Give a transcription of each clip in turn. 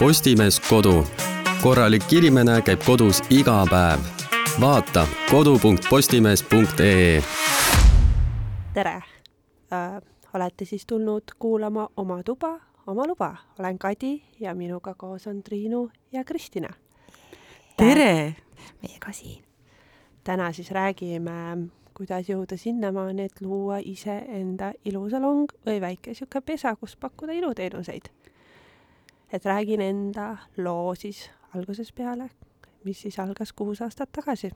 Postimees Kodu. korralik inimene käib kodus iga päev. vaata kodu.postimees.ee. tere äh,! olete siis tulnud kuulama Oma tuba, oma luba. olen Kadi ja minuga koos on Triinu ja Kristina. tere! meiega siin. täna siis räägime, kuidas jõuda sinnamaani, et luua iseenda ilusalong või väike sihuke pesa, kus pakkuda iluteenuseid. Et räägin enda loo siis algusest peale, mis siis algas kuus aastat tagasi.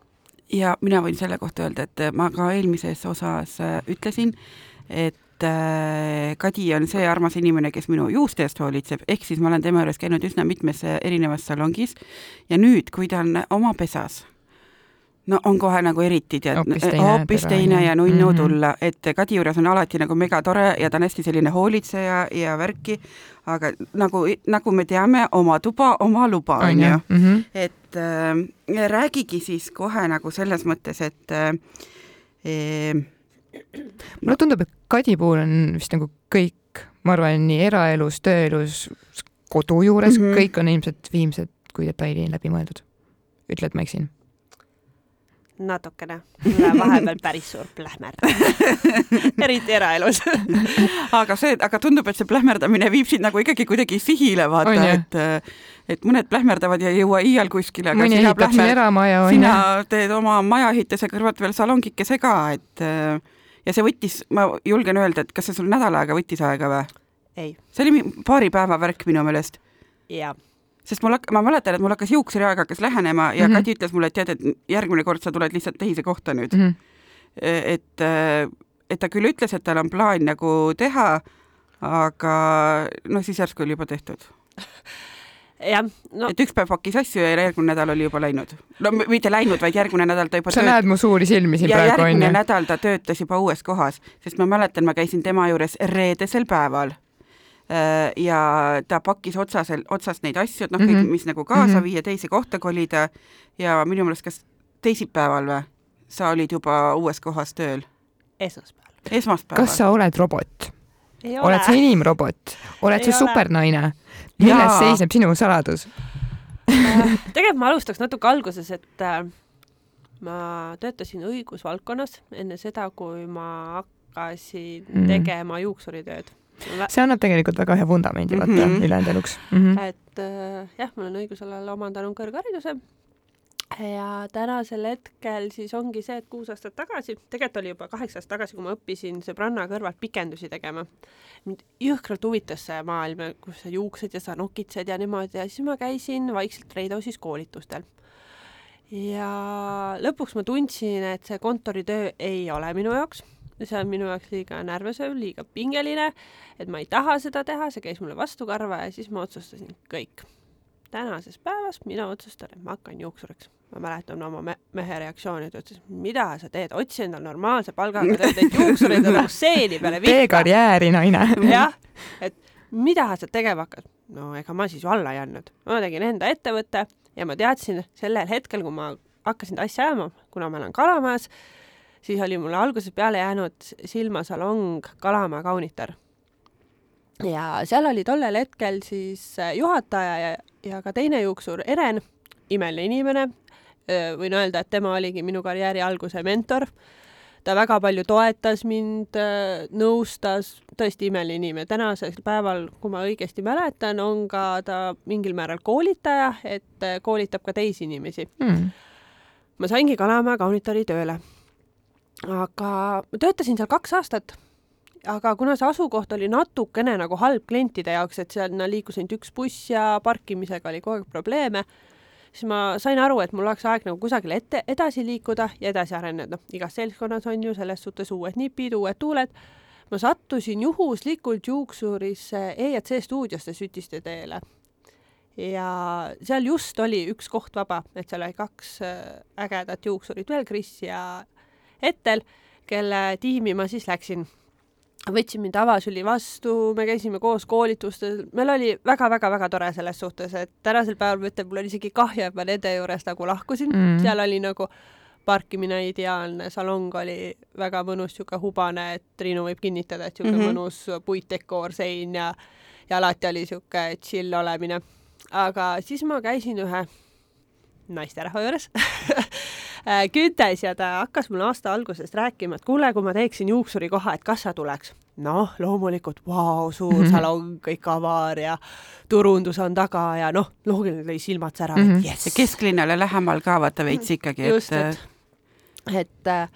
Ja mina võin selle kohta öelda, et ma ka eelmises osas äh, ütlesin, et äh, Kadi on see armas inimene, kes minu juuste eest hoolitseb, ehk siis ma olen tema juures käinud üsna mitmes äh, erinevas salongis. Ja nüüd, kui ta on oma pesas, no on kohe nagu eriti tead, Hoopis teine pere, teine ja nunnu Mhm. tulla, et Kadi juures on alati nagu megatore ja ta on hästi selline hoolitseja ja värki, aga nagu, nagu me teame, oma tuba, oma luba, on ju -hmm. et äh, räägigi siis kohe nagu selles mõttes, et äh, eh, mulle tundub, et Kadi puhul on vist nagu kõik, ma arvan, nii eraelus, tööelus, kodu juures mm, Mhm. -hmm. kõik on ilmselt viimsed kui detaili läbi mõeldud. ütle, et ma eksin. Natukene, vahepeal päris suur plähmer eriti eraelus. Aga see, aga tundub, et see plähmerdamine viib sind nagu ikkagi kuidagi sihile, vaata, et äh, et mõned plähmerdavad ja ei jõua iial kuskile, aga mõni sina ehitab siin plähmer, eramaja, on sina teed oma majaehituse kõrvalt veel salongikese ka, et äh, ja see võttis, ma julgen öelda, et kas see sul nädal aega võttis aega või? ei, see oli mi- paari päeva värk minu meelest. Jah, sest mul hak-, ma mäletan, et mul hakkas juuksuriaeg hakkas lähenema ja mm. -hmm. Kadi ütles mulle, et tead, et järgmine kord sa tuled lihtsalt teise kohta nüüd mm.. Mhm. et, et ta küll ütles, et tal on plaan nagu teha, aga noh, siis järsku oli juba tehtud jah, no et üks päev pakkis asju ja järgmine nädal oli juba läinud. no mitte läinud, vaid järgmine nädal ta juba sa näed mu suuri silmi siin praegu, on järgmine nädal ta töötas juba uues kohas, sest ma mäletan, ma käisin tema juures reedesel päeval ja ta pakkis otsasel, otsast neid asju, et noh -hmm. Mhm. kõik, mis nagu kaasa mm. -hmm. viia, teise kohta kolida ja minu meelest kas teisipäeval või, sa olid juba uues kohas tööl? esmaspäeval esmaspäeval. kas sa oled robot? oled sa inimrobot? oled Ei sa ole. supernaine? milles Jaa. seisneb sinu saladus? tegelikult ma alustaks natuke alguses, et äh, ma töötasin õigusvaldkonnas enne seda, kui ma hakkasin mm. tegema juuksuritööd. See annab tegelikult väga hea vundamendi vaata mm. -hmm. ülejäänud eluks mm. -hmm. et äh, jah, ma olen õigusalal omandanud kõrghariduse ja tänasel hetkel siis ongi see, et kuus aastat tagasi, tegelikult oli juba kaheksa aastat tagasi, kui ma õppisin sõbranna kõrvalt pikendusi tegema. mind jõhkralt huvitas see maailm, kus sa juuksed ja sa nokitsed ja niimoodi ja siis ma käisin vaikselt Reidausis koolitustel. ja lõpuks ma tundsin, et see kontoritöö ei ole minu jaoks, see on minu jaoks liiga närvesööv, liiga pingeline, et ma ei taha seda teha, see käis mulle vastukarva ja siis ma otsustasin kõik. tänases päevas mina otsustan, et ma hakkan juuksuriks. ma mäletan oma me mehe reaktsiooni, ta ütles, mida sa teed, otsi endale normaalse palgaga tööd, et juuksurid on nagu seeni peale tee vikka. karjääri, naine. jah, et mida sa tegema hakkad? no ega ma siis ju alla ei andnud. ma tegin enda ettevõtte ja ma teadsin sellel hetkel, kui ma hakkasin asja ajama, kuna ma elan Kalamajas, siis oli mulle algusest peale jäänud silma salong Kalamäe kaunitar. ja seal oli tollel hetkel siis äh, juhataja ja, ja ka teine juuksur Eren, imeline inimene, võin öelda, et tema oligi minu karjääri alguse mentor ta väga palju toetas mind, nõustas, tõesti imeline inimene. tänasel päeval, kui ma õigesti mäletan, on ka ta mingil määral koolitaja, et äh, koolitab ka teisi inimesi. Mm. ma saingi Kalamäe kaunitari tööle. Aga ma töötasin seal kaks aastat. aga kuna see asukoht oli natukene nagu halb klientide jaoks, et sinna liikus ainult üks buss ja parkimisega oli kogu aeg probleeme, siis ma sain aru, et mul oleks aeg nagu kusagile ette, edasi liikuda ja edasi areneda. igas seltskonnas on ju selles suhtes uued nipid, uued tuuled. ma sattusin juhuslikult juuksurisse E&C stuudiosse Sütiste teele. ja seal just oli üks koht vaba, et seal oli kaks äh, ägedat juuksurit veel, Kris ja Ettel, kelle tiimi ma siis läksin võtsin mind avasüli vastu, me käisime koos koolitustel, meil oli väga-väga-väga tore selles suhtes, et tänasel päeval ma ütlen, mul on isegi kahju, et ma nende juurest nagu lahkusin Mm. mm., seal oli nagu parkimine ideaalne, salong oli väga mõnus, niisugune hubane, et Triinu võib kinnitada, et niisugune mm. -hmm. mõnus puitdekoor, sein ja ja alati oli niisugune chill olemine. aga siis ma käisin ühe naisterahva juures kütes ja ta hakkas mulle aasta algusest rääkima, et kuule, kui ma teeksin juuksurikoha, et kas sa tuleks? noh, loomulikult, vau, suur mm -hmm. salong, kõik avar ja turundus on taga ja noh, loogiline lõi silmad särama mm, -hmm. jess. ja kesklinnale lähemal ka vaata veits ikkagi, et just, et, et äh,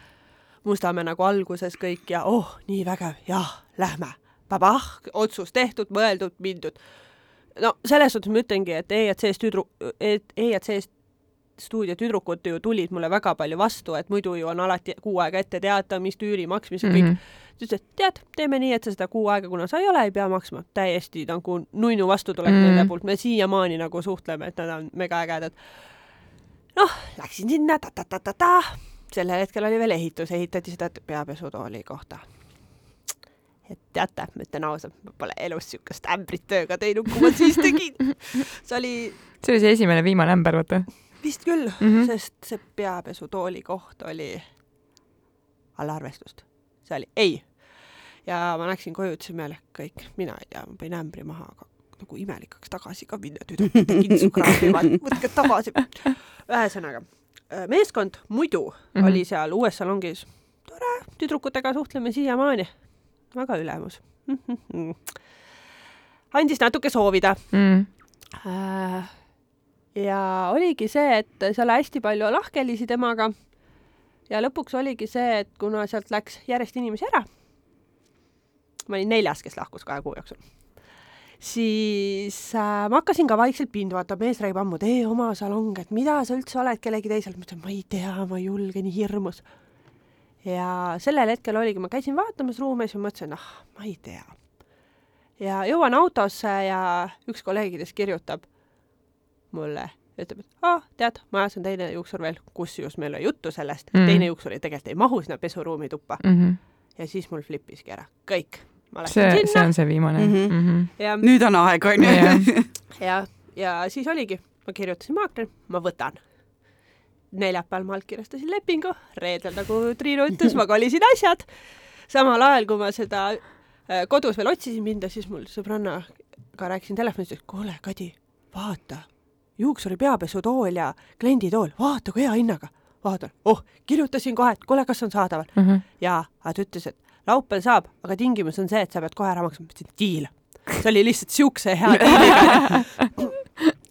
Mustamäe nagu alguses kõik ja oh, nii vägev, jah, lähme. Babah, otsus tehtud, mõeldud, mindud. no selles suhtes ma ütlengi, et EJC-s tüdru-, EJC-s stuudio tüdrukud ju tulid mulle väga palju vastu, et muidu ju on alati kuu aega ette teatamist, üüri maksmist kõik mm. -hmm ta ütles, et tead, teeme nii, et sa seda kuu aega, kuna sa ei ole, ei pea maksma. täiesti nagu nunnu vastutulek mm. nende poolt, me siiamaani nagu suhtleme, et nad on megaägedad. noh, läksin sinna ta-ta-ta-ta-ta, sellel hetkel oli veel ehitus, ehitati seda peapesutooli kohta. et teate, ma ütlen ausalt, ma pole elus niisugust ämbrit tööga teinud, kui ma siis tegin. see oli see oli see esimene viimane ämber, vaata vist küll mm, -hmm. sest see peapesutooli koht oli alla arvestust. see oli ei. ja ma läksin koju, ütlesin meile kõik, mina ei tea, ma panin ämbri maha, aga nagu imelik oleks tagasi ka minna, tüdruk tegin su kraami, võtke tagasi. ühesõnaga, äh, meeskond muidu mm -hmm. oli seal uues salongis. tore, tüdrukutega suhtleme siiamaani. väga ülemus mm. -hmm. andis natuke soovida mm. -hmm. Äh, ja oligi see, et seal hästi palju lahkelisi temaga. ja lõpuks oligi see, et kuna sealt läks järjest inimesi ära, ma olin neljas, kes lahkus kahe kuu jooksul, siis äh, ma hakkasin ka vaikselt pindu, vaata mees räägib ammu, tee oma salong, et mida sa üldse oled kellegi teiselt, ma ütlesin, ma ei tea, ma ei julge, nii hirmus. ja sellel hetkel oligi, ma käisin vaatamas ruumes ja mõtlesin, ah, ma ei tea. ja jõuan autosse ja üks kolleegidest kirjutab mulle, ütleb, et aa, tead, majas on teine juuksur veel, kusjuures meil oli juttu sellest mm, -hmm. teine juuksur tegelikult ei mahu sinna pesuruumi tuppa mm. -hmm. ja siis mul flippiski ära, kõik. see, see on see viimane mm. -hmm. Mm -hmm. Ja, nüüd on aeg, on ju. ja, ja siis oligi, ma kirjutasin maaklerile, ma võtan. neljapäeval ma allkirjastasin lepingu, reedel, nagu Triinu ütles, ma kolisin asjad. samal ajal, kui ma seda äh, kodus veel otsisin minna, siis mul sõbrannaga rääkisin telefonis, et kuule, Kadi, vaata juuksuri peapesutool ja klienditool, vaata kui hea hinnaga. vaatan, oh, kirjutasin kohe, et kuule, kas on saadaval mm. -hmm. ja ta ütles, et laupäeval saab, aga tingimus on see, et sa pead kohe ära maksma. ma ütlesin, diil. see oli lihtsalt siukse hea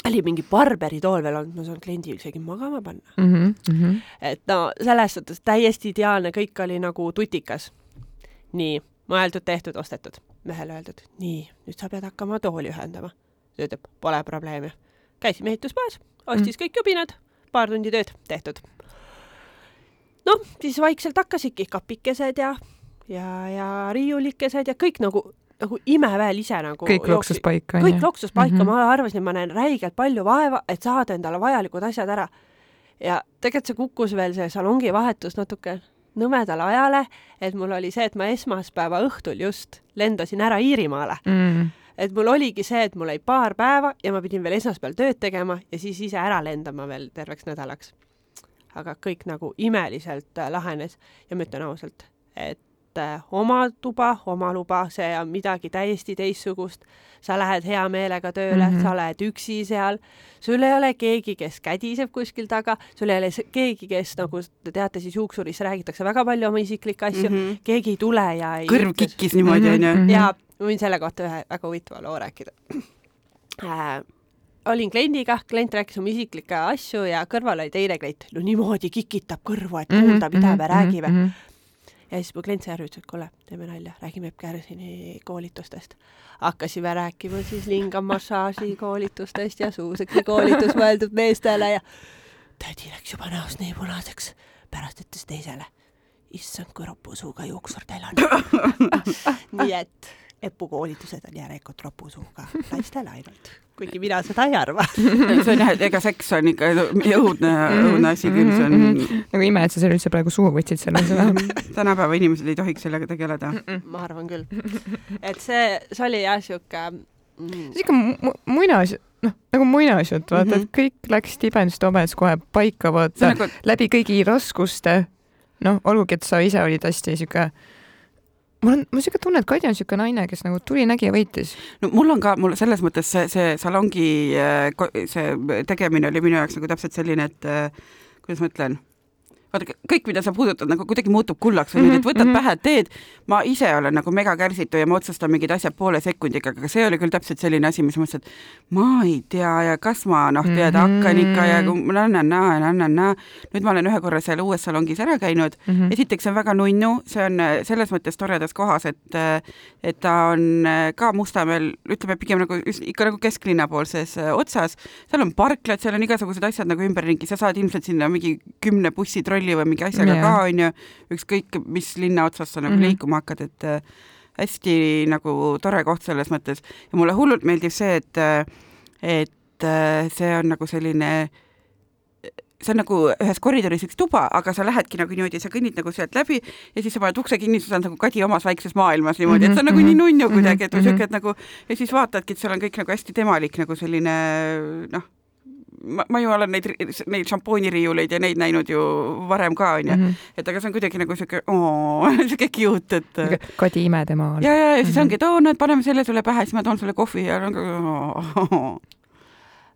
oli mingi Barberi tool veel olnud, ma saan kliendil isegi magama panna mm. -hmm. et no selles suhtes täiesti ideaalne, kõik oli nagu tutikas. nii, mõeldud-tehtud, ostetud. mehele öeldud, nii, nüüd sa pead hakkama tooli ühendama. ta ütleb, pole probleemi käisime ehituspoes, ostis mm. kõik jubinad, paar tundi tööd tehtud. noh, siis vaikselt hakkasidki kapikesed ja, ja, ja riiulikesed ja kõik nagu, nagu imeväel ise nagu kõik loksus paika. kõik loksus paika mm, -hmm. ma arvasin, et ma näen räigelt palju vaeva, et saada endale vajalikud asjad ära. ja tegelikult see kukkus veel, see salongi vahetus natuke nõmedale ajale, et mul oli see, et ma esmaspäeva õhtul just lendasin ära Iirimaale mm et mul oligi see, et mul oli paar päeva ja ma pidin veel esmaspäeval tööd tegema ja siis ise ära lendama veel terveks nädalaks. aga kõik nagu imeliselt äh, lahenes ja ma ütlen ausalt, et äh, oma tuba, oma luba, see on midagi täiesti teistsugust. sa lähed hea meelega tööle mm, -hmm. sa oled üksi seal, sul ei ole keegi, kes kädiseb kuskil taga, sul ei ole keegi, kes nagu te teate, siis juuksuris räägitakse väga palju oma isiklikke asju mm, -hmm. keegi ei tule ja ei kõrv kikkis niimoodi onju mm -hmm. ja ma võin selle kohta ühe väga huvitava loo rääkida äh,. olin kliendiga, klient rääkis oma isiklikke asju ja kõrval oli teine klient, no niimoodi kikitab kõrvu, et kuulda, mida me räägime mm. -hmm ja siis mu klient sai aru, ütles, et kuule, teeme nalja, räägime Kärsini koolitustest. hakkasime rääkima siis lingamassaaži koolitustest ja suuseksi koolitus mõeldud meestele ja tädi läks juba näost nii punaseks. pärast ütles teisele, issand, kui ropusuuga juuksur teil on nii et epukoolitused on järelikult ropusuuga naistele ainult, kuigi mina seda ei arva see on jah, et ega seks on ikka õudne, õudne asi küll, see on nagu ime, et sa selle üldse praegu suhu võtsid selle sõna tänapäeva inimesed ei tohiks sellega tegeleda. ma arvan küll. et see, see oli jah, sihuke mm. sihuke muinas, noh, nagu muinasjutt, vaata mm, -hmm. et kõik läks tibens-tobens kohe paika, vaata, nagu... läbi kõigi raskuste. noh, olgugi, et sa ise olid hästi sihuke mul on, mul on siuke tunne, et Kadi on siuke naine, kes nagu tuli, nägi ja võitis. no mul on ka, mul selles mõttes see, see salongi äh, see tegemine oli minu jaoks nagu täpselt selline, et äh, kuidas ma ütlen, vaadake, kõik, mida sa puudutad, nagu kuidagi muutub kullaks või mm -hmm, et võtad mhm. pähe, teed. ma ise olen nagu megakärsitu ja ma otsustan mingid asjad poole sekundiga, aga see oli küll täpselt selline asi, mis ma mõtlesin, et ma ei tea ja kas ma noh, tead Mhm. hakkan ikka ja na-na-na, na-na-na. nüüd ma olen ühe korra seal uues salongis ära käinud Mm -hmm. esiteks see on väga nunnu, see on äh, selles mõttes toredas kohas, et äh, et ta on äh, ka Mustamäel, ütleme pigem nagu ikka nagu kesklinna poolses otsas, seal on parklad, seal on igasugused asjad nagu ümberringi, sa saad ilmselt sinna mingi kümne bussitrolli või mingi asjaga Jaa. ka, onju, ükskõik mis linna otsas sa nagu mm Mhm. -hmm. liikuma hakkad, et äh, hästi nagu tore koht selles mõttes ja mulle hullult meeldib see, et äh, et äh, see on nagu selline see on nagu ühes koridoris üks tuba, aga sa lähedki nagu niimoodi, sa kõnnid nagu sealt läbi ja siis sa paned ukse kinni, sa oled nagu Kadi omas väikses maailmas niimoodi, et see on nagu nii nunnu kuidagi, et Mhm, siuke, et nagu ja siis vaatadki, et seal on kõik nagu hästi temalik nagu selline noh, ma, ma ju olen neid, neid šampooniriiuleid ja neid näinud ju varem ka onju mm, Mhm. -hmm. et aga see on kuidagi nagu siuke, siuke cute, et Kadi imetemaal. ja, ja, ja siis Mhm. ongi, et oo, näed, paneme selle sulle pähe, siis ma toon sulle kohvi ja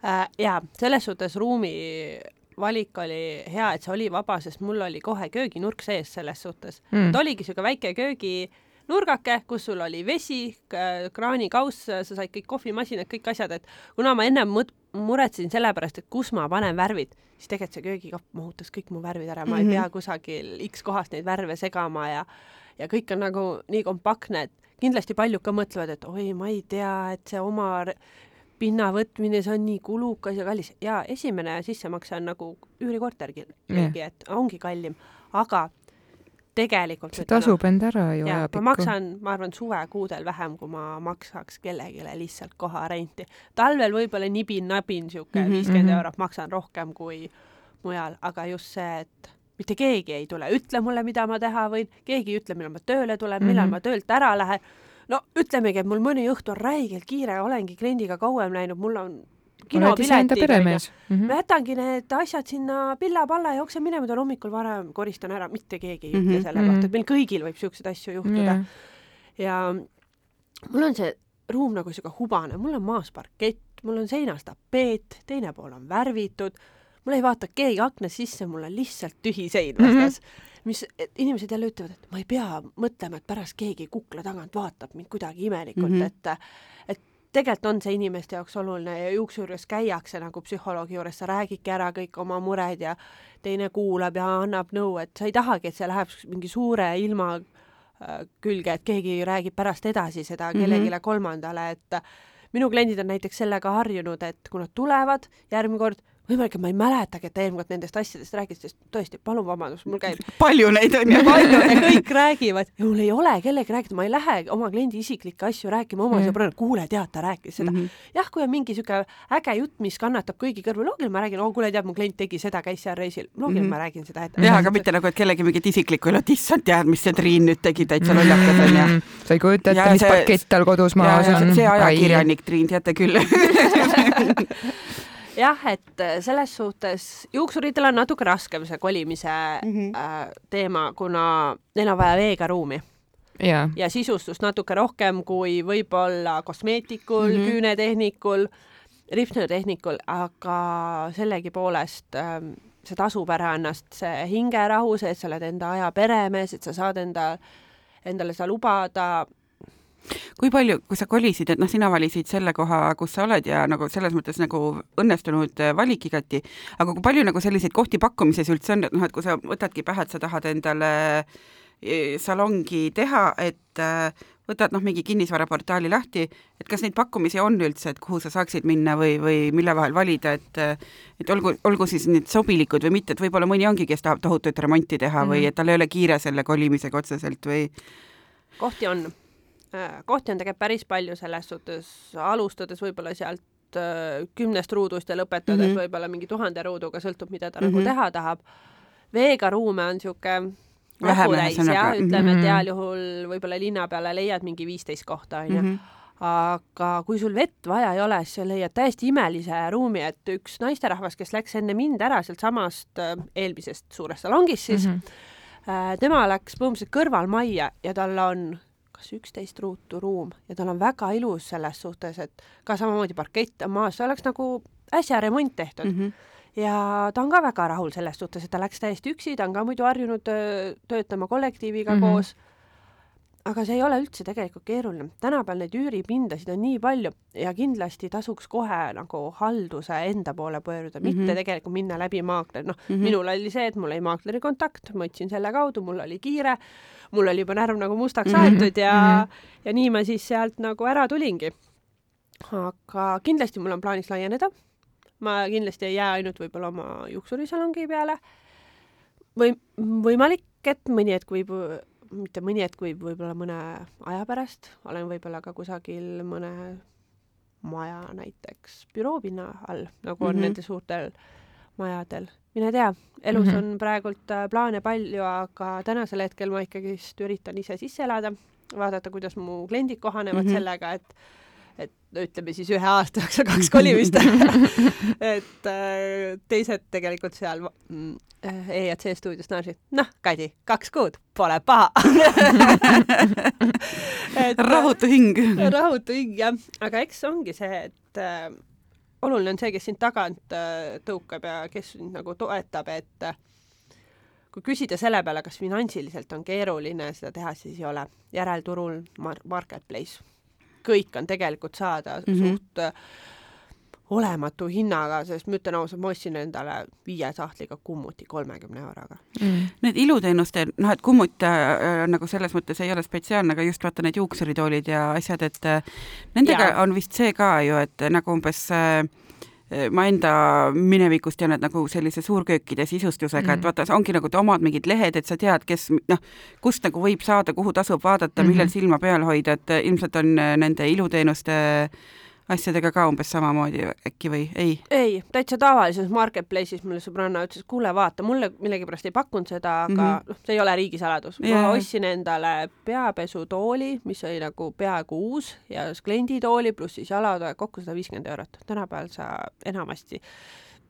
äh, ja selles suhtes ruumi valik oli hea, et see oli vaba, sest mul oli kohe kööginurk sees selles suhtes Mm. ta oligi siuke väike kööginurgake, kus sul oli vesi, kraanikauss, sa said kõik kohvimasinad, kõik asjad, et kuna ma ennem mõt-, muretsesin selle pärast, et kus ma panen värvid, siis tegelikult see köögikapp mahutas kõik mu värvid ära, ma mm -hmm. Mhm. ei pea kusagil X kohast neid värve segama ja ja kõik on nagu nii kompaktne, et kindlasti paljud ka mõtlevad, et oi, ma ei tea, et see oma pinna võtmine, see on nii kulukas ja kallis ja esimene sissemakse on nagu üürikortergi, Jah. et ongi kallim, aga tegelikult see tasub end ära ju ja ma ajapikku. maksan, ma arvan, suvekuudel vähem, kui ma maksaks kellelegi lihtsalt koharenti. talvel võib-olla nibin-nabin sihuke Mhm, viiskümmend mhm. eurot maksan rohkem kui mujal, aga just see, et mitte keegi ei tule, ütle mulle, mida ma teha võin, keegi ei ütle, millal ma tööle tulen, millal Mhm. ma töölt ära lähen. no ütlemegi, et mul mõni õhtu on räigelt kiire, olengi kliendiga kauem läinud, mul on peremees mm. -hmm. ma jätangi need asjad sinna pilla-palla, jooksen minema, tulen hommikul varem, koristan ära, mitte keegi ei ütle Mhm, selle mhm. kohta, et meil kõigil võib siukseid asju juhtuda Yeah. ja mul on see ruum nagu siuke hubane, mul on maas parkett, mul on seinas tapeet, teine pool on värvitud, mul ei vaata keegi aknast sisse, mul on lihtsalt tühi sein vastas mm. -hmm mis inimesed jälle ütlevad, et ma ei pea mõtlema, et pärast keegi kukla tagant vaatab mind kuidagi imelikult mm, Mhm. -hmm. et tegelikult on see inimeste jaoks oluline ja juuksu juures käiakse nagu psühholoogi juures, sa räägidki ära kõik oma mured ja teine kuulab ja annab nõu, et sa ei tahagi, et see läheb mingi suure ilma äh, külge, et keegi räägib pärast edasi seda Mhm. kellelegi mm -hmm. kolmandale, et minu kliendid on näiteks sellega harjunud, et kui nad tulevad järgmine kord, võimalik, et ma ei mäletagi, et ta eelmine kord nendest asjadest rääkis, sest tõesti, palun vabandust, mul käib palju neid on ju. palju ja kõik räägivad ja mul ei ole kellegi rääkida, ma ei lähe oma kliendi isiklikke asju rääkima oma Mm. sõbrale, kuule, tead, ta rääkis seda mm. Mhm. jah, kui on mingi sihuke äge jutt, mis kannatab kõigi kõrvu, loogiline, ma räägin, oo, kuule, tead, mu klient tegi seda, käis seal reisil, loogiline mm, Mhm. -hmm. ma räägin seda jah, aga mitte nagu, et kellegi mingit isiklikku elu, et issand, tead, mis see Triin nüüd tegi, täitsa lollakas onju. Mm. sa ei kujuta ette, mis pakett tal kodus maas on. see- see ajakirjanik Triin, teate küll jah, et äh, selles suhtes juuksuritel on natuke raskem see kolimise mm. -hmm. äh, teema, kuna neil on vaja veega ruumi jaa. ja sisustust natuke rohkem kui võib-olla kosmeetikul mm. -hmm. küünetehnikul, ripsnöötehnikul, aga sellegipoolest ähm, see tasub ära ennast, see hingerahu, see, et sa oled enda aja peremees, et sa saad enda, endale seda lubada. Kui palju, kui sa kolisid, et noh, sina valisid selle koha, kus sa oled ja nagu selles mõttes nagu õnnestunud äh, valik igati, aga kui palju nagu selliseid kohti pakkumises üldse on, et noh, et kui sa võtadki pähe, et sa tahad endale eh, salongi teha, et äh, võtad noh, mingi kinnisvaraportaali lahti, et kas neid pakkumisi on üldse, et kuhu sa saaksid minna või, või mille vahel valida, et äh, et olgu, olgu siis need sobilikud või mitte, et võib-olla mõni ongi, kes tahab tohutut remonti teha mm -hmm. või et tal ei ole kiire selle kolimisega otseselt või kohti on, kohti on tegelikult päris palju selles suhtes, alustades võib-olla sealt äh, kümnest ruudust ja lõpetades mm Mhm. -hmm. võib-olla mingi tuhande ruuduga, sõltub, mida ta mm Mhm. -hmm. nagu teha tahab. veega ruume on niisugune Vähem, näputäis ja ühesõnaga. ütleme, et Mhm. heal juhul võib-olla linna peale leiad mingi viisteist kohta, onju. Mhm. aga kui sul vett vaja ei ole, siis sa leiad täiesti imelise ruumi, et üks naisterahvas, kes läks enne mind ära sealtsamast äh, eelmisest suurest salongist siis mm, Mhm. -hmm. tema läks põhimõtteliselt kõrvalmajja ja tal on kas üksteist ruutu ruum ja tal on väga ilus selles suhtes, et ka samamoodi parkett on maas, see oleks nagu äsja remont tehtud mm. -hmm ja ta on ka väga rahul selles suhtes, et ta läks täiesti üksi, ta on ka muidu harjunud öö, töötama kollektiiviga mm -hmm. koos. aga see ei ole üldse tegelikult keeruline. tänapäeval neid üüripindasid on nii palju ja kindlasti tasuks kohe nagu halduse enda poole pöörduda mm, -hmm. mitte tegelikult minna läbi maakleri. noh mm -hmm., minul oli see, et mul oli maakleri kontakt, ma võtsin selle kaudu, mul oli kiire, mul oli juba närv nagu mustaks aetud mm -hmm. ja mm, -hmm. ja nii ma siis sealt nagu ära tulingi. aga kindlasti mul on plaanis laieneda ma kindlasti ei jää ainult võib-olla oma juuksurisalongi peale. või võimalik, et mõni hetk võib, mitte mõni hetk võib võib-olla mõne aja pärast, olen võib-olla ka kusagil mõne maja näiteks büroopinna all, nagu on mm -hmm. nende suurtel majadel. mine tea, elus mm -hmm. on praegult äh, plaane palju, aga tänasel hetkel ma ikkagist üritan ise sisse elada, vaadata, kuidas mu kliendid kohanevad mm -hmm. sellega, et et ütleme siis ühe aasta jooksul kaks kolimist et äh, teised tegelikult seal mm, EAC stuudios naersid, noh, Kadi, kaks kuud, pole paha rahutu hing. rahutu hing, jah. aga eks ongi see, et äh, oluline on see, kes sind tagant äh, tõukab ja kes sind nagu toetab, et äh, kui küsida selle peale, kas finantsiliselt on keeruline seda teha, siis ei ole. järelturul mar-, marketplace kõik on tegelikult saada mm -hmm. suht äh, olematu hinnaga, sest ma ütlen ausalt, ma ostsin endale viie sahtliga kummuti kolmekümne euroga mm.. Need iluteenuste, noh, et kummut äh, nagu selles mõttes ei ole spetsiaalne, aga just vaata need juuksuritoolid ja asjad, et äh, nendega ja. on vist see ka ju, et nagu umbes äh, ma enda minevikust tean, et nagu sellise suurköökide sisustusega mm, -hmm. et vaata, ongi nagu omad mingid lehed, et sa tead, kes noh, kust nagu võib saada, kuhu tasub vaadata mm, -hmm. millel silma peal hoida, et ilmselt on nende iluteenuste äh, asjadega ka umbes samamoodi äkki või ei? ei, täitsa tavalises marketplace'is mulle sõbranna ütles, kuule vaata, mulle millegipärast ei pakkunud seda, aga mm -hmm. noh, see ei ole riigisaladus yeah.. ma ostsin endale peapesutooli, mis oli nagu peaaegu uus ja klienditooli pluss siis jalatoe kokku sada viiskümmend eurot. tänapäeval sa enamasti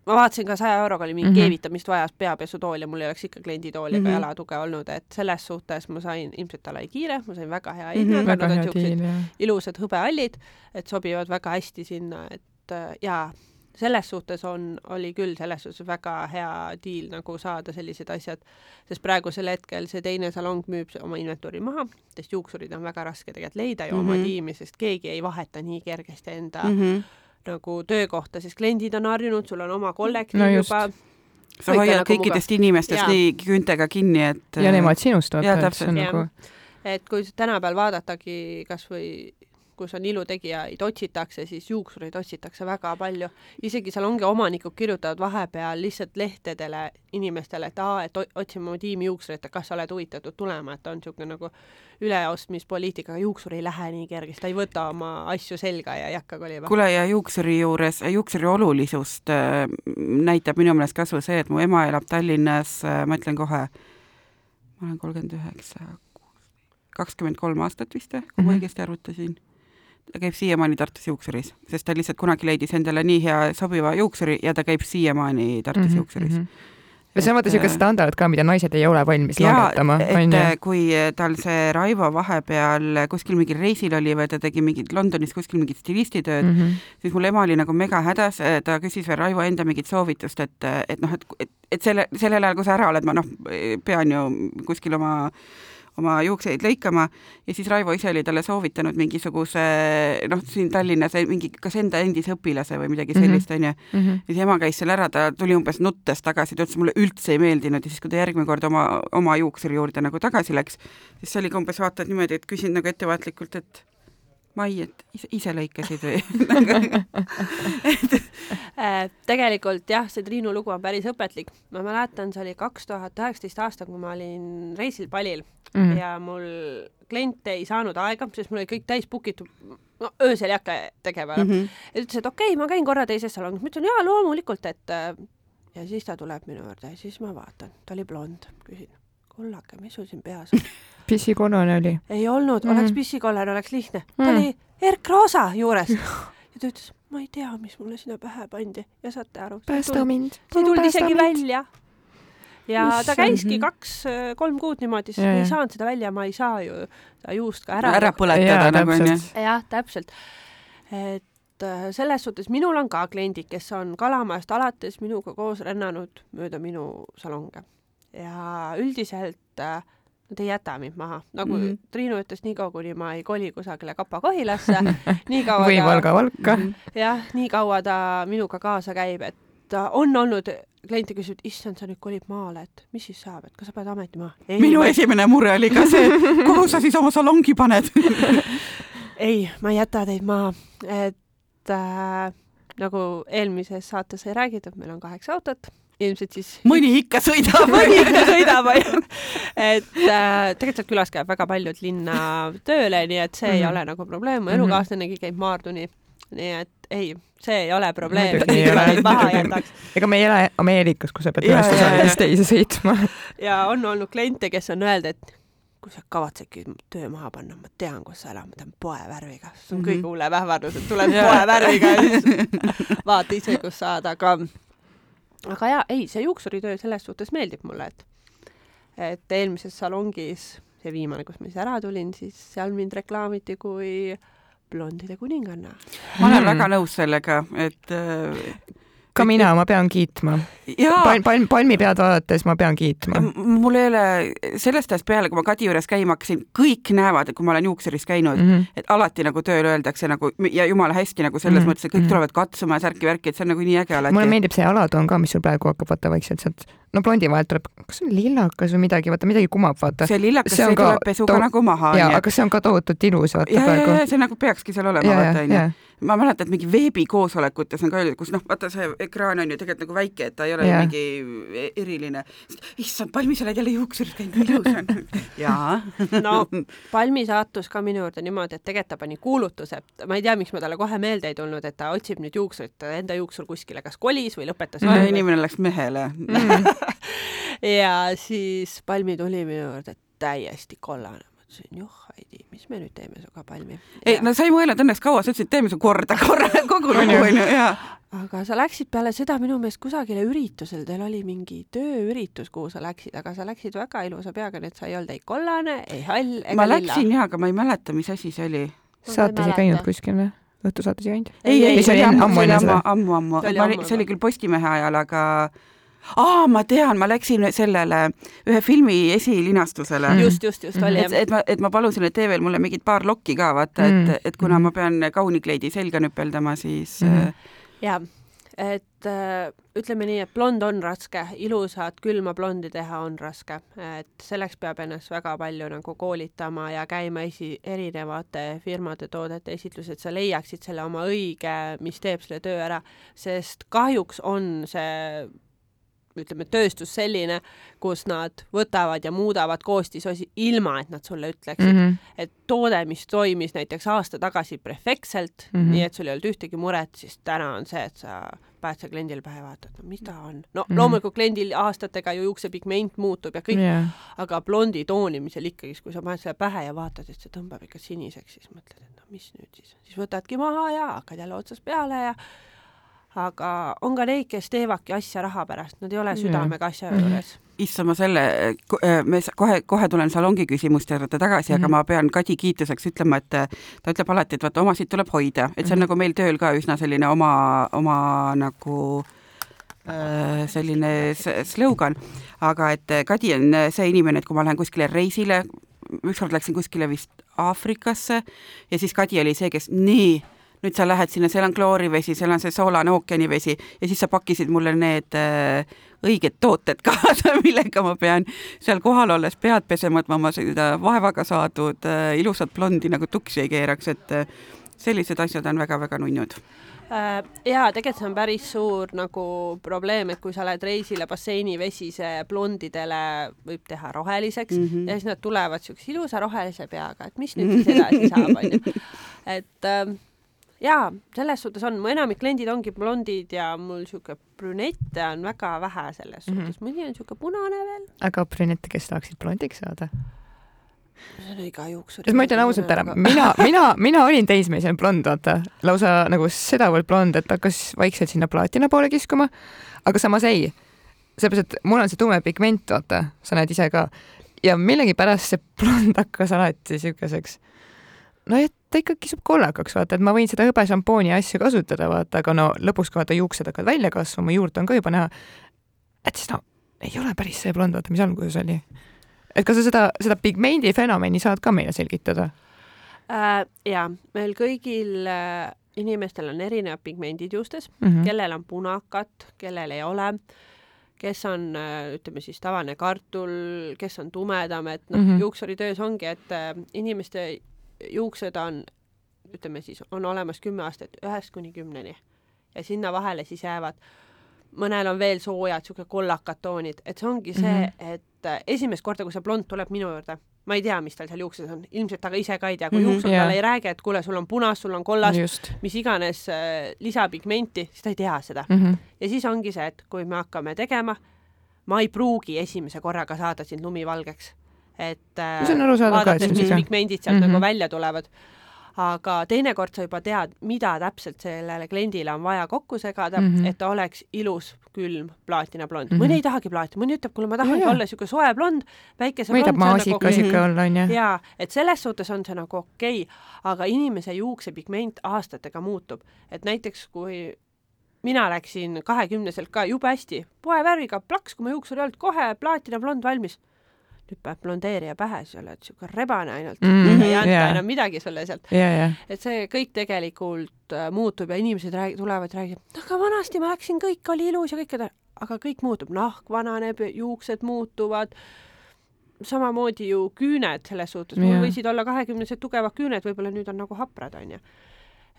ma vaatasin ka saja euroga oli mingi mm -hmm. keevitamist vajas peapesutool ja mul ei oleks ikka klienditooli ega mm -hmm. jalatuge olnud, et selles suhtes ma sain, ilmselt ta oli kiire, ma sain väga hea hinnaga mm, -hmm. nad on siuksed ilusad hõbeallid, et sobivad väga hästi sinna, et äh, jaa, selles suhtes on, oli küll selles suhtes väga hea diil nagu saada sellised asjad, sest praegusel hetkel see teine salong müüb oma inventuuri maha, sest juuksurid on väga raske tegelikult leida ju mm -hmm. oma mhm. tiimi, sest keegi ei vaheta nii kergesti enda mm -hmm nagu töökohta, sest kliendid on harjunud, sul on oma kollektiiv no juba. Sa hoiad nagu kõikidest muga... inimestest ja. nii küüntega kinni, et ja nemad sinust vaata, et see on nagu et kui tänapäeval vaadatagi kas või kus on ilutegijaid otsitakse, siis juuksureid otsitakse väga palju. isegi seal ongi omanikud kirjutavad vahepeal lihtsalt lehtedele inimestele, et aa, et otsime oma tiimi juuksureid, et kas sa oled huvitatud tulema, et on niisugune nagu üleostmispoliitika, juuksur ei lähe nii kergesti, ta ei võta oma asju selga ja ei hakka kolima. kuule, ja juuksuri juures, juuksuri olulisust äh, näitab minu meelest kas või see, et mu ema elab Tallinnas äh,, ma ütlen kohe, ma olen kolmkümmend üheksa, kakskümmend kolm aastat vist või, kui ma mm -hmm. õigesti arvutasin ta käib siiamaani Tartus juuksuris, sest ta lihtsalt kunagi leidis endale nii hea sobiva juuksuri ja ta käib siiamaani Tartus mm -hmm. juuksuris mm. -hmm ja see on vaata niisugune äh, standard ka, mida naised ei ole valmis ja, langetama. et äh, kui tal see Raivo vahepeal kuskil mingil reisil oli või ta tegi mingit Londonis kuskil mingit stilistitööd mm, -hmm. siis mul ema oli nagu mega hädas, ta küsis veel Raivo enda mingit soovitust, et, et noh, et, et, et selle, sellel ajal, kui sa ära oled, ma noh, pean ju kuskil oma äh, oma juukseid lõikama ja siis Raivo ise oli talle soovitanud mingisuguse noh, siin Tallinnas mingi kas enda endise õpilase või midagi mhm. sellist onju -hmm. ja siis ema käis seal ära, ta tuli umbes nuttes tagasi, ta ütles, mulle üldse ei meeldinud ja siis, kui ta järgmine kord oma, oma juuksuri juurde nagu tagasi läks, siis see oli ka umbes vaata niimoodi, et küsin nagu ettevaatlikult, et Mai, et ise, lõikasid või äh, tegelikult jah, see Triinu lugu on päris õpetlik. ma mäletan, see oli kaks tuhat üheksateist aasta, kui ma olin reisil Palil mm ja mul klient ei saanud aega, sest mul oli kõik täis book itud, no öösel ei hakka tegema mm. -hmm. ja ütles, et okei okay,, ma käin korra teises salongis. ma ütlesin jaa, loomulikult, et äh, ja siis ta tuleb minu juurde ja siis ma vaatan, ta oli blond, küsin, kullake, mis sul siin peas on pissikollane oli? ei olnud mm, oleks pissikollane, oleks lihtne mm. ta oli Erk Roosa juures ja ta ütles, ma ei tea, mis mulle sinna pähe pandi ja saate aru. päästa mind. see ei tulnud isegi mind. välja. ja Issand. ta käiski kaks-kolm kuud niimoodi, sest Ja, me ja. ei saanud seda välja, ma ei saa ju seda juust ka ära, ära põletada nagu onju. jah, täpselt. et äh, selles suhtes minul on ka kliendid, kes on Kalamaast alates minuga koos rännanud mööda minu salonge ja üldiselt äh, nad ei jäta mind maha, nagu mm Mhm. -hmm. Triinu ütles, niikaua kuni ma ei koli kusagile Kapa-Kohilasse, nii kaua või ta, Valga Valka. jah, nii kaua ta minuga kaasa käib, et ta on olnud kliente küsivad, issand, sa nüüd kolid maale, et mis siis saab, et kas sa pead ameti maha? minu esimene mure oli ka see, kuhu sa siis oma salongi paned. ei, ma ei jäta teid maha, et äh, nagu eelmises saates sai räägitud, meil on kaheksa autot, ilmselt siis mõni ikka sõidab. mõni ikka sõidab, onju. et äh, tegelikult sealt külast käib väga paljud linna tööle, nii et see mm -hmm. ei Mhm. ole nagu probleem, mu Mhm. elukaaslanegi käib Maarduni. nii et ei, see ei ole probleem, et ole. neid maha jätaks. ega me ei ela Ameerikas, kus sa pead ühest osalisest teise sõitma. ja on olnud kliente, kes on öelnud, et kui sa kavatsedki töö maha panna, ma tean, kus sa elad, ma tean poevärviga, see on mm Mhm. -hmm. kõige hullem ähvardus, et tuled Jaa. poevärviga ja siis vaata ise, kus saad, aga aga jaa, ei, see juuksuritöö selles suhtes meeldib mulle, et et eelmises salongis, see viimane, kus ma siis ära tulin, siis seal mind reklaamiti kui blondide kuninganna. ma olen Mm. väga nõus sellega, et äh, ka mina, ma pean kiitma. palm, palm, palmi pead vaadates ma pean kiitma. Mul ei ole sellest ajast peale, kui ma Kadi juures käima hakkasin, kõik näevad, et kui ma olen juuksuris käinud mm. -hmm. et alati nagu tööl öeldakse nagu ja jumala hästi nagu selles mm. -hmm. mõttes, et kõik Mhm. tulevad katsuma ja särki-värki, et see on nagu nii äge alati. mulle meeldib see alatoon ka, mis sul praegu hakkab vaata vaikselt sealt, no blondi vahelt tuleb, kas see on lillakas või midagi, vaata midagi kumab, vaata. see lillakas, see on see ka tuleb pesuga to- nagu maha, ja, onju. aga see on ka tohutult ilus, vaata ja, ja, praegu ja. see nagu peakski seal olema, ja, vaata ja, onju. ja, ma mäletan, et mingi veebikoosolekutes on ka öeldud, kus noh, vaata see ekraan on ju tegelikult nagu väike, et ta ei ole Jah. mingi eriline. issand, Palmi, sa oled jälle juuksuris käinud, nii ilus on. jaa. no Palmi saatus ka minu juurde niimoodi, et tegelikult ta pani kuulutuse, ma ei tea, miks ma talle kohe meelde ei tulnud, et ta otsib nüüd juuksurit, ta enda juuksur kuskile kas kolis või lõpetas no inimene läks mehele. Mm. Ja siis Palmi tuli minu juurde täiesti kollane, mõtlesin, joh, Heidi, mis me nüüd teeme sinuga, Palmi. ei, no sa ei mõelnud õnneks kaua, sa ütlesid, teeme su korda korra, kogu lugu onju, jaa. aga sa läksid peale seda minu meelest kusagile üritusele, teil oli mingi tööüritus, kuhu sa läksid, aga sa läksid väga ilusa peaga, nii et sa ei olnud ei kollane, ei hall ega ma lilla. läksin jaa, aga ma ei mäleta, mis asi see oli. saates ei käinud kuskil või? õhtusaates ei käinud? ei, ei, see oli ammu ammu ammu, ammu, See oli ma see oli küll Postimehe ajal, aga aa, ma tean, ma läksin sellele ühe filmi esilinastusele. Mm. just, just, just oli et, et ma, et ma palusin, et tee veel mulle mingid paar lokki ka, vaata, Mm. et, et kuna ma pean kaunikleidi selga nüpeldama, siis mm. ja et äh, ütleme nii, et blond on raske, ilusat külma blondi teha on raske, et selleks peab ennast väga palju nagu koolitama ja käima esi, erinevate firmade toodete esitlused, sa leiaksid selle oma õige, mis teeb selle töö ära, sest kahjuks on see ütleme, tööstus selline, kus nad võtavad ja muudavad koostisosi ilma, et nad sulle ütleksid mm. -hmm. et toode, mis toimis näiteks aasta tagasi perfektselt mm. -hmm. nii et sul ei olnud ühtegi muret, siis täna on see, et sa paned selle kliendile pähe, vaatad, no mis ta on. no mm. -hmm. loomulikult kliendil aastatega ju juuksepigment muutub ja kõik yeah., aga blondi toonimisel ikkagi, kui sa paned selle pähe ja vaatad, et see tõmbab ikka siniseks, siis mõtled, et no mis nüüd siis, siis võtadki maha ja hakkad jälle otsast peale ja aga on ka neid, kes teevadki asja raha pärast, nad ei ole südamega asja Mhm. juures. issand, ma selle, me s- kohe, kohe tulen salongi küsimuste juurde tagasi mm, -hmm. aga Mhm. ma pean Kadi kiituseks ütlema, et äh, ta ütleb alati, et vaata, omasid tuleb hoida, et see on Mhm. nagu meil tööl ka üsna selline oma, oma nagu äh, selline slogan, aga et äh, Kadi on äh, see inimene, et kui ma lähen kuskile reisile, ükskord läksin kuskile vist Aafrikasse ja siis Kadi oli see, kes nii, nüüd sa lähed sinna, seal on kloorivesi, seal on see soolane ookeanivesi ja siis sa pakkisid mulle need äh, õiged tooted kaasa, millega ma pean seal kohal olles pead pesema, et ma oma seda vaevaga saadud äh, ilusat blondi nagu tuksi ei keeraks, et äh, sellised asjad on väga-väga nunnud. Äh, jaa, tegelikult see on päris suur nagu probleem, et kui sa lähed reisile basseinivesi, see blondidele võib teha roheliseks mm. -hmm. ja siis nad tulevad siukse ilusa rohelise peaga, et mis nüüd siis edasi saab, onju. et ähm, jaa, selles suhtes on, mu enamik kliendid ongi blondid ja mul siuke brünette on väga vähe selles Mhm. suhtes mm, -hmm. mõni on siuke punane veel, aga brünette, kes tahaksid blondiks saada? see on iga juuksur. ma ütlen ausalt ära, mina, mina, mina olin teismelisena blond, vaata, lausa nagu sedavõrd blond, et hakkas vaikselt sinna plaatina poole kiskuma, aga samas ei, sellepärast, et mul on see tume pigment, vaata, sa näed ise ka. ja millegipärast see blond hakkas alati siukeseks, no et ta ikka kisub kollakaks, vaata, et ma võin seda hõbešampooni asju kasutada, vaata, aga no lõpuks, kui vaata juuksed hakkavad välja kasvama, juurt on ka juba näha, et siis no ei ole päris see blond, vaata, mis alguses oli. et kas sa seda, seda pigmendi fenomeni saad ka meile selgitada äh,? jaa, meil kõigil äh, inimestel on erinevad pigmendid juustes mm. -hmm. kellel on punakat, kellel ei ole, kes on, äh, ütleme siis tavaline kartul, kes on tumedam, et noh mm. -hmm. juuksuritöös ongi, et äh, inimeste juuksed on, ütleme siis, on olemas kümme aastat, ühest kuni kümneni ja sinna vahele siis jäävad mõnel on veel soojad, sihuke kollakad toonid, et see ongi see mm. -hmm. et äh, esimest korda, kui see blond tuleb minu juurde, ma ei tea, mis tal seal juukses on, ilmselt ta ka ise ka ei tea, kui mm -hmm, juuksur jaa. talle ei räägi, et kuule, sul on punas, sul on kollas, just mis iganes äh, lisapigmenti, siis ta ei tea seda mm. -hmm. ja siis ongi see, et kui me hakkame tegema, ma ei pruugi esimese korraga saada sind lumivalgeks, et äh, et vaadates, mis pigmendid sealt mm Mhm. -hmm. nagu välja tulevad. aga teinekord sa juba tead, mida täpselt sellele kliendile on vaja kokku segada mm, Mhm. -hmm. et ta oleks ilus, külm, plaatinablond mm. Mhm. -hmm. mõni ei tahagi plaati, mõni ütleb, kuule, ma tahangi Jaa, jaa. olla siuke soe blond, väikese või tahab blond, see on maasika sihuke olla, onju. jaa, et selles suhtes on see nagu okei okay,, aga inimese juuksepigment aastatega muutub, et näiteks kui mina läksin kahekümneselt ka jube hästi poevärviga plaks, kui ma juuksur ei olnud, kohe plaatinablond valmis. Nüüd peab blondeerija pähe, siis oled siuke rebane ainult. Mm, mm,, ei anta yeah. enam midagi sulle sealt. ja, ja et see kõik tegelikult äh, muutub ja inimesed räägi-, tulevad, räägivad, aga vanasti ma läksin, kõik oli ilus ja kõik, aga kõik muutub, nahk vananeb, juuksed muutuvad. Samamoodi ju küüned selles suhtes, mul võisid olla kahekümnesed tugevad küüned, võib-olla nüüd on nagu haprad, onju.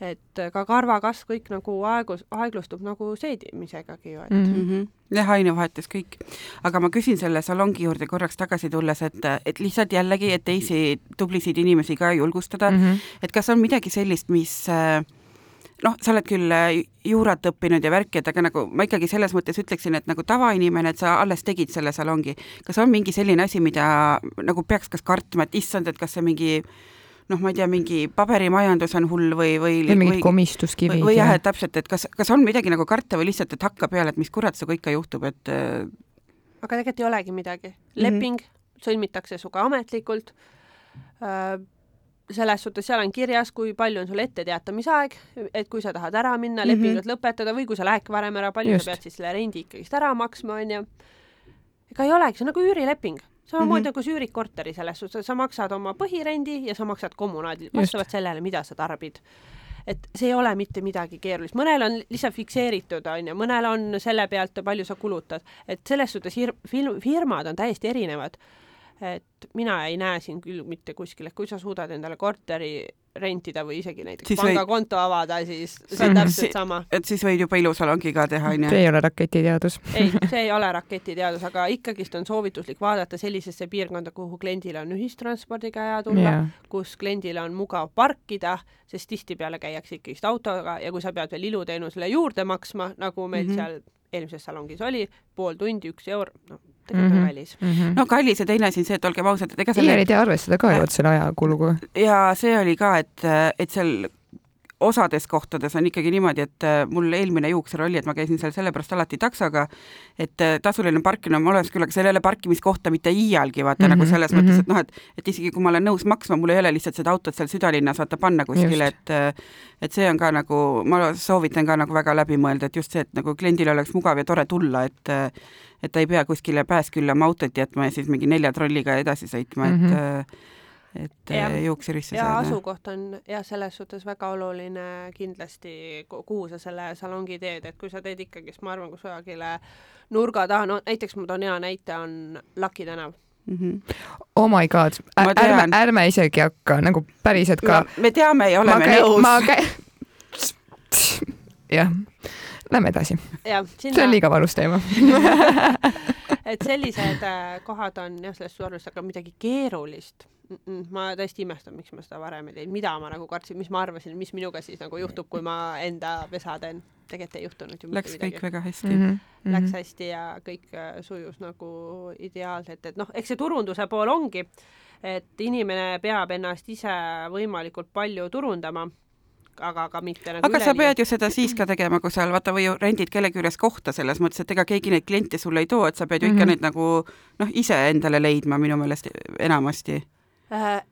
Et ka karvakasv kõik nagu aegus, aeglustub nagu seedimisegagi ju, et mm. mm. mm. -hmm. jah, ainevahetus kõik. aga ma küsin selle salongi juurde korraks tagasi tulles, et, et lihtsalt jällegi, et teisi tublisid inimesi ka julgustada mm, -hmm. -hmm. et kas on midagi sellist, mis äh, noh, sa oled küll äh, juurat õppinud ja värki, et aga nagu ma ikkagi selles mõttes ütleksin, et nagu tavainimene, et sa alles tegid selle salongi, kas on mingi selline asi, mida nagu peaks kas kartma, et issand, et kas see mingi noh, ma ei tea, mingi paberimajandus on hull või, või või mingid või, komistuskivid või, või jah, et täpselt, et kas, kas on midagi nagu karta või lihtsalt, et hakka peale, et mis kurat sinuga ikka juhtub, et äh, aga tegelikult ei olegi midagi. Mhm. leping mm -hmm. sõlmitakse sinuga ametlikult äh, selles suhtes seal on kirjas, kui palju on sul etteteatamisaeg, et kui sa tahad ära minna, Mhm. lepingut mm -hmm. lõpetada või kui sa lähedki varem ära, palju Just. sa pead siis selle rendi ikkagist ära maksma, onju. Ega ei olegi, see on nagu üürileping, samamoodi Mhm. nagu sa üürid korteri selles suhtes, sa maksad oma põhirendi ja sa maksad kommunaadi. Vastavalt sellele, mida sa tarbid. Et see ei ole mitte midagi keerulist, mõnel on lihtsalt fikseeritud, onju, mõnel on selle pealt, palju sa kulutad, et selles suhtes fir-, firmad on täiesti erinevad. et mina ei näe siin küll mitte kuskil, et kui sa suudad endale korteri rentida või isegi näiteks Siis siis või- pangakonto avada, siis see on Mhm. täpselt sama. et siis võid juba ilusalongi ka teha, onju see. ei ole raketiteadus. ei, see ei ole raketiteadus, aga ikkagist on soovituslik vaadata sellisesse piirkonda, kuhu kliendil on ühistranspordiga hea tulla jaa, kus kliendil on mugav parkida, sest tihtipeale käiakse ikkagist autoga ja kui sa pead veel iluteenusele juurde maksma, nagu meil mm. -hmm. seal eelmises salongis oli, pool tundi, üks eur, noh, tegelikult on Mhm. kallis. no kallis ja teine asi on see, et olgem ausad, et ega selle ei tea arvestada ka ju vot selle ajakuluga. ja see oli ka, et, et seal osades kohtades on ikkagi niimoodi, et äh, mul eelmine juuksur oli, et ma käisin seal sellepärast alati taksoga, et äh, tasuline parkimine on olemas küll, aga seal ei ole parkimiskohta mitte iialgi, vaata mm -hmm, Mhm, nagu selles mhm. mõttes, et noh, et et isegi kui ma olen nõus maksma, mul ei ole lihtsalt seda autot seal südalinnas vaata panna kuskile, et äh, et see on ka nagu, ma soovitan ka nagu väga läbi mõelda, et just see, et nagu kliendil oleks mugav ja tore tulla, et et ta ei pea kuskile Pääskülla oma autot jätma ja siis mingi nelja trolliga edasi sõitma mm, Mhm. -hmm. et et äh, juuksurisse ja saada. asukoht on jah, selles suhtes väga oluline kindlasti, kuhu sa selle salongi teed, et kui sa teed ikkagist, ma arvan, kusagile nurga taha, no näiteks ma toon hea näite, on Laki tänav. mm. -hmm. Oh my god, Ma ärme ärme isegi hakka nagu päriselt ka. me teame ja oleme käi- nõus. ma käi-, jah, lähme edasi, see on liiga valus teema. et sellised äh, kohad on jah, sellest suurust, aga midagi keerulist ma tõesti imestan, miks ma seda varem ei teinud, mida ma nagu kartsin, mis ma arvasin, mis minuga siis nagu juhtub, kui ma enda pesa teen. tegelikult ei juhtunud ju Läks mitte kõik midagi. väga hästi Mhm. mm. Läks mm -hmm. hästi ja kõik äh, sujus nagu ideaalselt, et noh, eks see turunduse pool ongi, et inimene peab ennast ise võimalikult palju turundama, aga ka mitte nagu aga sa pead ju seda siis ka tegema, kui seal vaata või rendid kellegi juures kohta selles mõttes, et ega keegi neid kliente sulle ei too, et sa pead ju ikka mm -hmm. neid nagu noh, ise endale leidma minu meelest enamasti.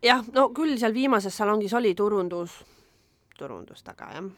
Jah, no küll seal viimases salongis oli turundus, turundus taga jah,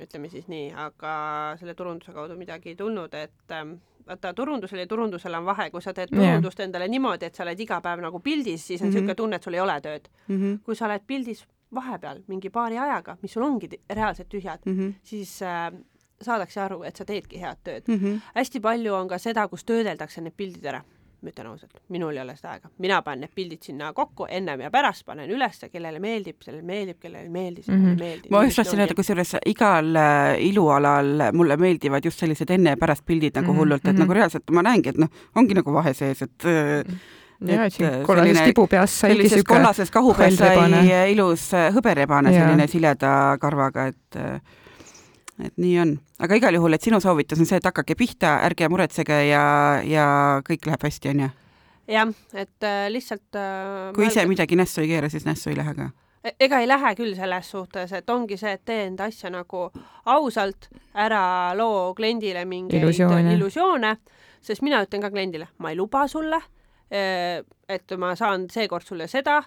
ütleme siis nii, aga selle turunduse kaudu midagi ei tulnud, et ähm, vaata turundusel ja turundusel on vahe, kui sa teed turundust yeah. endale niimoodi, et sa oled iga päev nagu pildis, siis on niisugune mm -hmm. tunne, et sul ei ole tööd mm. -hmm. kui sa oled pildis vahepeal mingi paari ajaga, mis sul ongi reaalselt tühjad mm, -hmm. siis äh, saadakse aru, et sa teedki head tööd mm. -hmm. hästi palju on ka seda, kus töödeldakse need pildid ära ma ütlen ausalt, minul ei ole seda aega, mina panen need pildid sinna kokku ennem ja pärast panen ülesse, kellele meeldib, sellele meeldib, kellele ei meeldi, sellele mm -hmm. ei meeldi. ma just tahtsin öelda, kusjuures igal äh, ilualal mulle meeldivad just sellised enne ja pärast pildid nagu mm -hmm. hullult, et mm -hmm. nagu reaalselt ma näengi, et noh, ongi nagu vahe sees, et -hmm ja, et siin kollases tibu peas saigi siuke kollases kahu peas sai ilus hõberebane, selline sileda karvaga, et et nii on, aga igal juhul, et sinu soovitus on see, et hakake pihta, ärge muretsege ja, ja kõik läheb hästi, on ju? jah, et äh, lihtsalt äh, kui ise midagi nässu ei keera, siis nässu ei lähe ka? E-, ega ei lähe küll selles suhtes, et ongi see, et tee enda asja nagu ausalt, ära loo kliendile mingeid illusioone, illusioone, sest mina ütlen ka kliendile, ma ei luba sulle, äh, et ma saan seekord sulle seda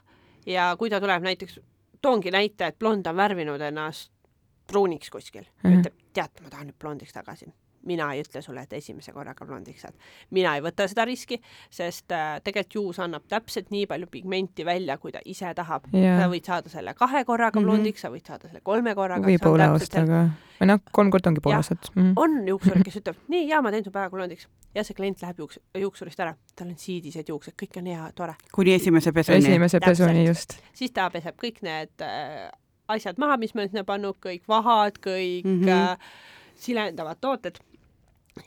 ja kui ta tuleb näiteks, toongi näite, et blond on värvinud ennast pruuniks kuskil mm, -hmm. ütleb, tead, ma tahan nüüd blondiks tagasi. mina ei ütle sulle, et esimese korraga blondiks saad. mina ei võta seda riski, sest äh, tegelikult juus annab täpselt nii palju pigmenti välja, kui ta ise tahab yeah.. sa võid saada selle kahe korraga mm -hmm. blondiks, sa võid saada selle kolme korraga. või poole aastaga või noh, kolm korda ongi pool aastat mm. -hmm. on juuksur, kes ütleb, nii, jaa, ma teen su päeva blondiks ja see klient läheb juuks, juuksurist ära, tal on siidised juuksed, kõik on hea, tore. kuni esimese pesuni. esimese pesuni, just. siis ta peseb kõik need äh, asjad maha, mis me oleme sinna pannud, kõik vahad, kõik mm -hmm. silendavad tooted.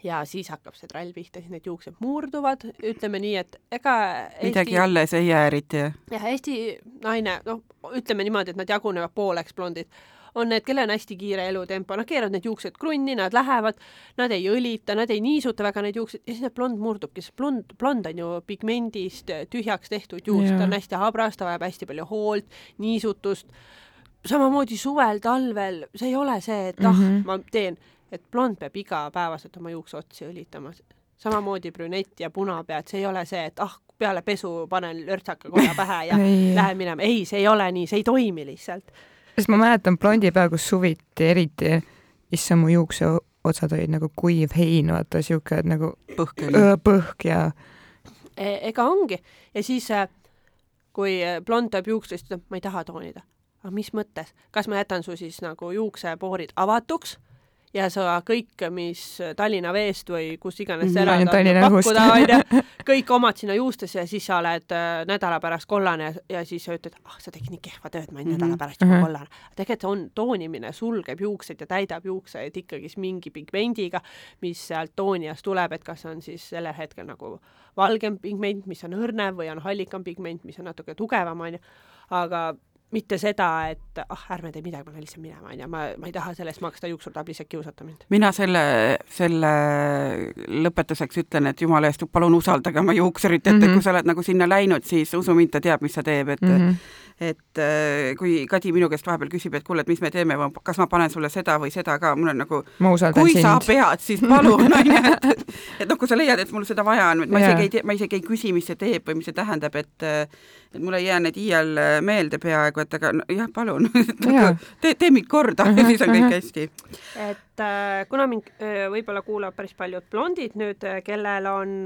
Ja siis hakkab see trall pihta, siis need juuksed murduvad, ütleme nii, et ega Eesti... midagi alles ei jää eriti, jah, Eesti naine, noh, ütleme niimoodi, et nad jagunevad pooleks blondid, on need, kellel on hästi kiire elutempo, nad keeravad need juuksed krunni, nad lähevad, nad ei õlita, nad ei niisuta väga neid juukseid ja siis need blond murdubki, sest blond, blond on ju pigmendist tühjaks tehtud juust, ta on hästi habras, ta vajab hästi palju hoolt, niisutust samamoodi suvel, talvel, see ei ole see, et ah mm, -hmm. ma teen, et blond peab igapäevaselt oma juukseotsi õlitama. samamoodi brünett ja punapea, et see ei ole see, et ah, peale pesu panen lörtsaka koja pähe ja lähen minema. ei, see ei ole nii, see ei toimi lihtsalt. sest ma mäletan blondi peal, kus suviti eriti, issand, mu juukseotsad olid nagu kuiv hein, vaata siuke nagu põhk, põhk ja e. ega ongi ja siis äh, kui blond tuleb juuksurist, ütleb, ma ei taha toonida aga mis mõttes, kas ma jätan su siis nagu juuksepoorid avatuks ja sa kõik, mis Tallinna Veest või kus iganes sa elad, pakkuda, onju, kõik omad sinna juustesse ja siis sa oled äh, nädala pärast kollane ja, ja siis sa ütled, ah, sa tegid nii kehva tööd, ma olin mm -hmm. nädala pärast juba mm -hmm. kollane. tegelikult on toonimine, sulgeb juuksed ja täidab juukseid ikkagi mingi pigmendiga, mis sealt toonijast tuleb, et kas on siis sellel hetkel nagu valgem pigment, mis on õrnev või on hallikam pigment, mis on natuke tugevam, onju. aga mitte seda, et ah, ärme tee midagi, ma pean lihtsalt minema, onju, ma, ma ei taha selle eest maksta, lihtsalt kiusata mind. mina selle, selle lõpetuseks ütlen, et jumala eest, palun usaldage oma juuksurit, et mm -hmm. kui sa oled nagu sinna läinud, siis usu mind, ta teab, mis ta teeb, et mm -hmm et äh, kui Kadi minu käest vahepeal küsib, et kuule, et mis me teeme, kas ma panen sulle seda või seda ka, mul on nagu, kui sind. sa pead, siis palun, onju, et et noh, kui sa leiad, et mul seda vaja on, ma isegi ei tea, ma isegi ei küsi, mis see teeb või mis see tähendab, et et mul ei jää need iial meelde peaaegu, et aga jah, palun nagu tee, tee mind korda ja siis on kõik hästi. et äh, kuna mind äh, võib-olla kuulavad päris paljud blondid nüüd, kellel on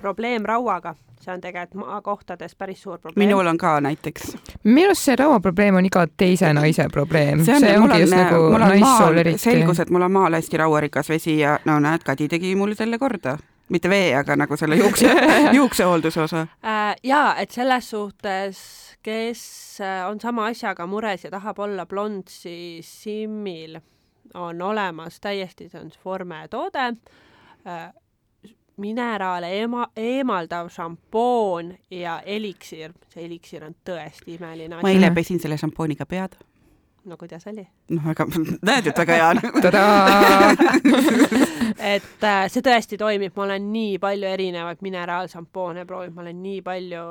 probleem rauaga see on tegelikult maakohtades päris suur probleem. minul on ka näiteks. minu arust see rauaprobleem on iga teise naise probleem. see, on, see ongi just nagu naissool eriti. selgus, et mul on maal hästi rauarikas vesi ja no näed, Kadi tegi mulle selle korda mitte vee, aga nagu selle juukse juuksehoolduse osa äh,. jaa, et selles suhtes, kes äh, on sama asjaga mures ja tahab olla blond, siis Simmil on olemas täiesti, see on Forme toode äh, mineraale eema-, eemaldav šampoon ja eliksir. see eliksir on tõesti imeline asi. ma eile pesin selle šampooniga pead. No kuidas oli? noh, väga, näed, et väga hea et äh, see tõesti toimib, ma olen nii palju erinevaid mineraalšampoone proovinud, ma olen nii palju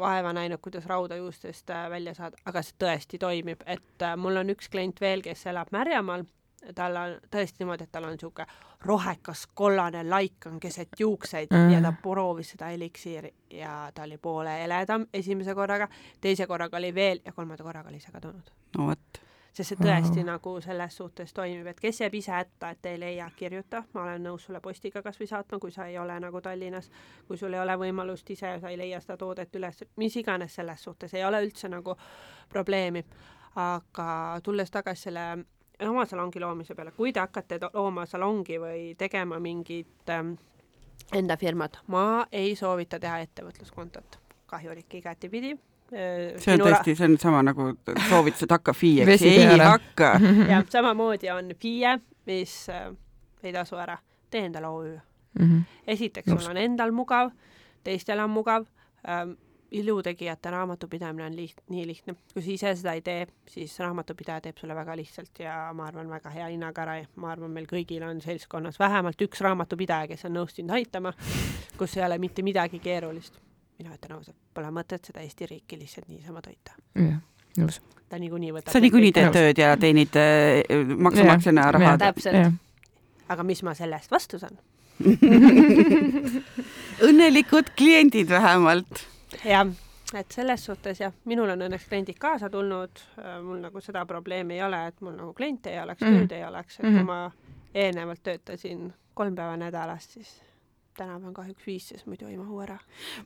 vaeva näinud, kuidas rauda juustest äh, välja saada, aga see tõesti toimib, et äh, mul on üks klient veel, kes elab Märjamaal, tal on tõesti niimoodi, et tal on niisugune rohekas kollane laik on keset juukseid mm. ja ta proovis seda eliksiiri ja ta oli poole heledam esimese korraga, teise korraga oli veel ja kolmanda korraga oli see kadunud. no vot sest see tõesti mm. nagu selles suhtes toimib, et kes jääb ise hätta, et ei leia, kirjuta, ma olen nõus sulle postiga kas või saatma, kui sa ei ole nagu Tallinnas, kui sul ei ole võimalust ise, sa ei leia seda toodet üles, mis iganes selles suhtes, ei ole üldse nagu probleemi. aga tulles tagasi selle oma salongi loomise peale, kui te hakkate looma salongi või tegema mingit ähm, enda firmat, ma ei soovita teha ettevõtluskontot, kahjulik igatipidi see on tõesti, see on sama nagu soovitus, et hakka FIE-ks, ei peale. hakka. jah, samamoodi on FIE, mis äh, ei tasu ära, tee endale OÜ mm. -hmm. esiteks, sul on endal mugav, teistel on mugav ähm,, ilutegijate raamatupidamine on liht-, nii lihtne. kui sa ise seda ei tee, siis raamatupidaja teeb sulle väga lihtsalt ja ma arvan, väga hea hinnaga ära ja ma arvan, meil kõigil on seltskonnas vähemalt üks raamatupidaja, kes on nõus sind aitama, kus ei ole mitte midagi keerulist mina ütlen ausalt, pole mõtet seda Eesti riiki lihtsalt niisama toita. jah, nõus. ta niikuinii võtab sa niikuinii teed tööd ja teenid äh, maksumaksjana raha. täpselt. aga mis ma selle eest vastu saan õnnelikud kliendid vähemalt. jah, et selles suhtes jah, minul on õnneks kliendid kaasa tulnud, äh, mul nagu seda probleemi ei ole, et mul nagu kliente ei oleks mm, -hmm. tööd ei oleks, et mm -hmm. kui ma eelnevalt töötasin kolm päeva nädalas, siis täna pean kahjuks viis, sest muidu ei mahu ära.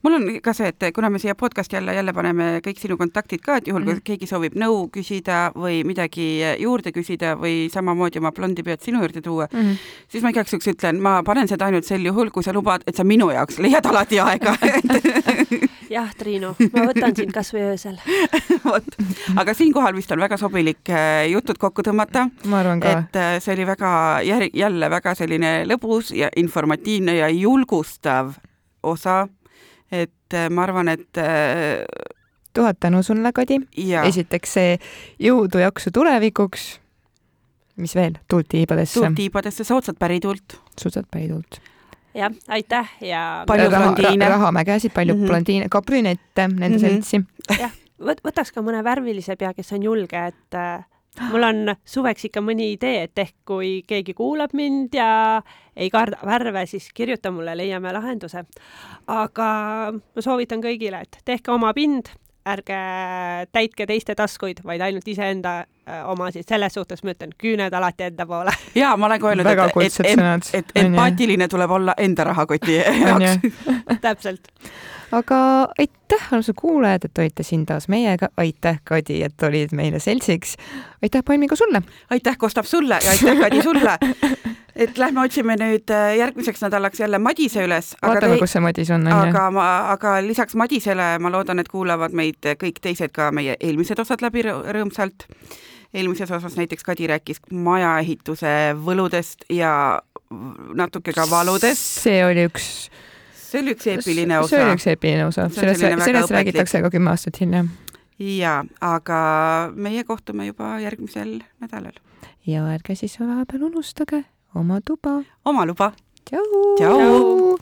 mul on ka see, et kuna me siia podcast'i alla jälle paneme kõik sinu kontaktid ka, et juhul mm, kui keegi soovib nõu küsida või midagi juurde küsida või samamoodi oma blondi pead sinu juurde tuua mm, siis ma igaks juhuks ütlen, ma panen seda ainult sel juhul, kui sa lubad, et sa minu jaoks leiad alati aega jah, Triinu, ma võtan sind kas või öösel vot, aga siinkohal vist on väga sobilik äh, jutud kokku tõmmata. ma arvan ka. et äh, see oli väga, jälle väga selline lõbus ja informatiivne ja julgustav osa. et äh, ma arvan, et tuhat tänu sulle, Kadi. esiteks see jõudu, jaksu tulevikuks. mis veel? tuult tiibadesse. tuult tiibadesse, soodsat pärituult. soodsat pärituult jah, aitäh ja palju blondiine. rahamägesid, palju mm -hmm. blondiine, ka brünette, nende mm -hmm. seltsi. jah, võtaks ka mõne värvilise pea, kes on julge, et äh, mul on suveks ikka mõni idee, et ehk kui keegi kuulab mind ja ei karda värve, siis kirjuta mulle, leiame lahenduse. aga ma soovitan kõigile, et tehke oma pind, ärge täitke teiste taskuid, vaid ainult iseenda äh, omasid, selles suhtes ma ütlen, küüned alati enda poole. ja ma olen ka öelnud, et, et, et, et empaatiline tuleb olla enda rahakoti jaoks. täpselt. aga aitäh, armsad kuulajad, et olite siin taas meiega, aitäh, Kadi, et olid meile seltsiks. aitäh, Palmi, ka sulle! aitäh, Kostap, sulle ja aitäh, Kadi, sulle! et lähme otsime nüüd äh, järgmiseks nädalaks jälle Madise üles. vaatame, kus see Madis on, aga ma, aga lisaks Madisele ma loodan, et kuulavad meid kõik teised ka meie eelmised osad läbi rõõmsalt. Eelmises osas näiteks Kadi rääkis majaehituse võludest ja natuke ka valudest. see oli üks see oli üks eepiline osa. see oli üks eepiline osa, sellest, sellest räägitakse ka kümme aastat hiljem. jaa, aga meie kohtume juba järgmisel nädalal. ja ärge siis vahepeal unustage oma tuba. oma luba. tšau.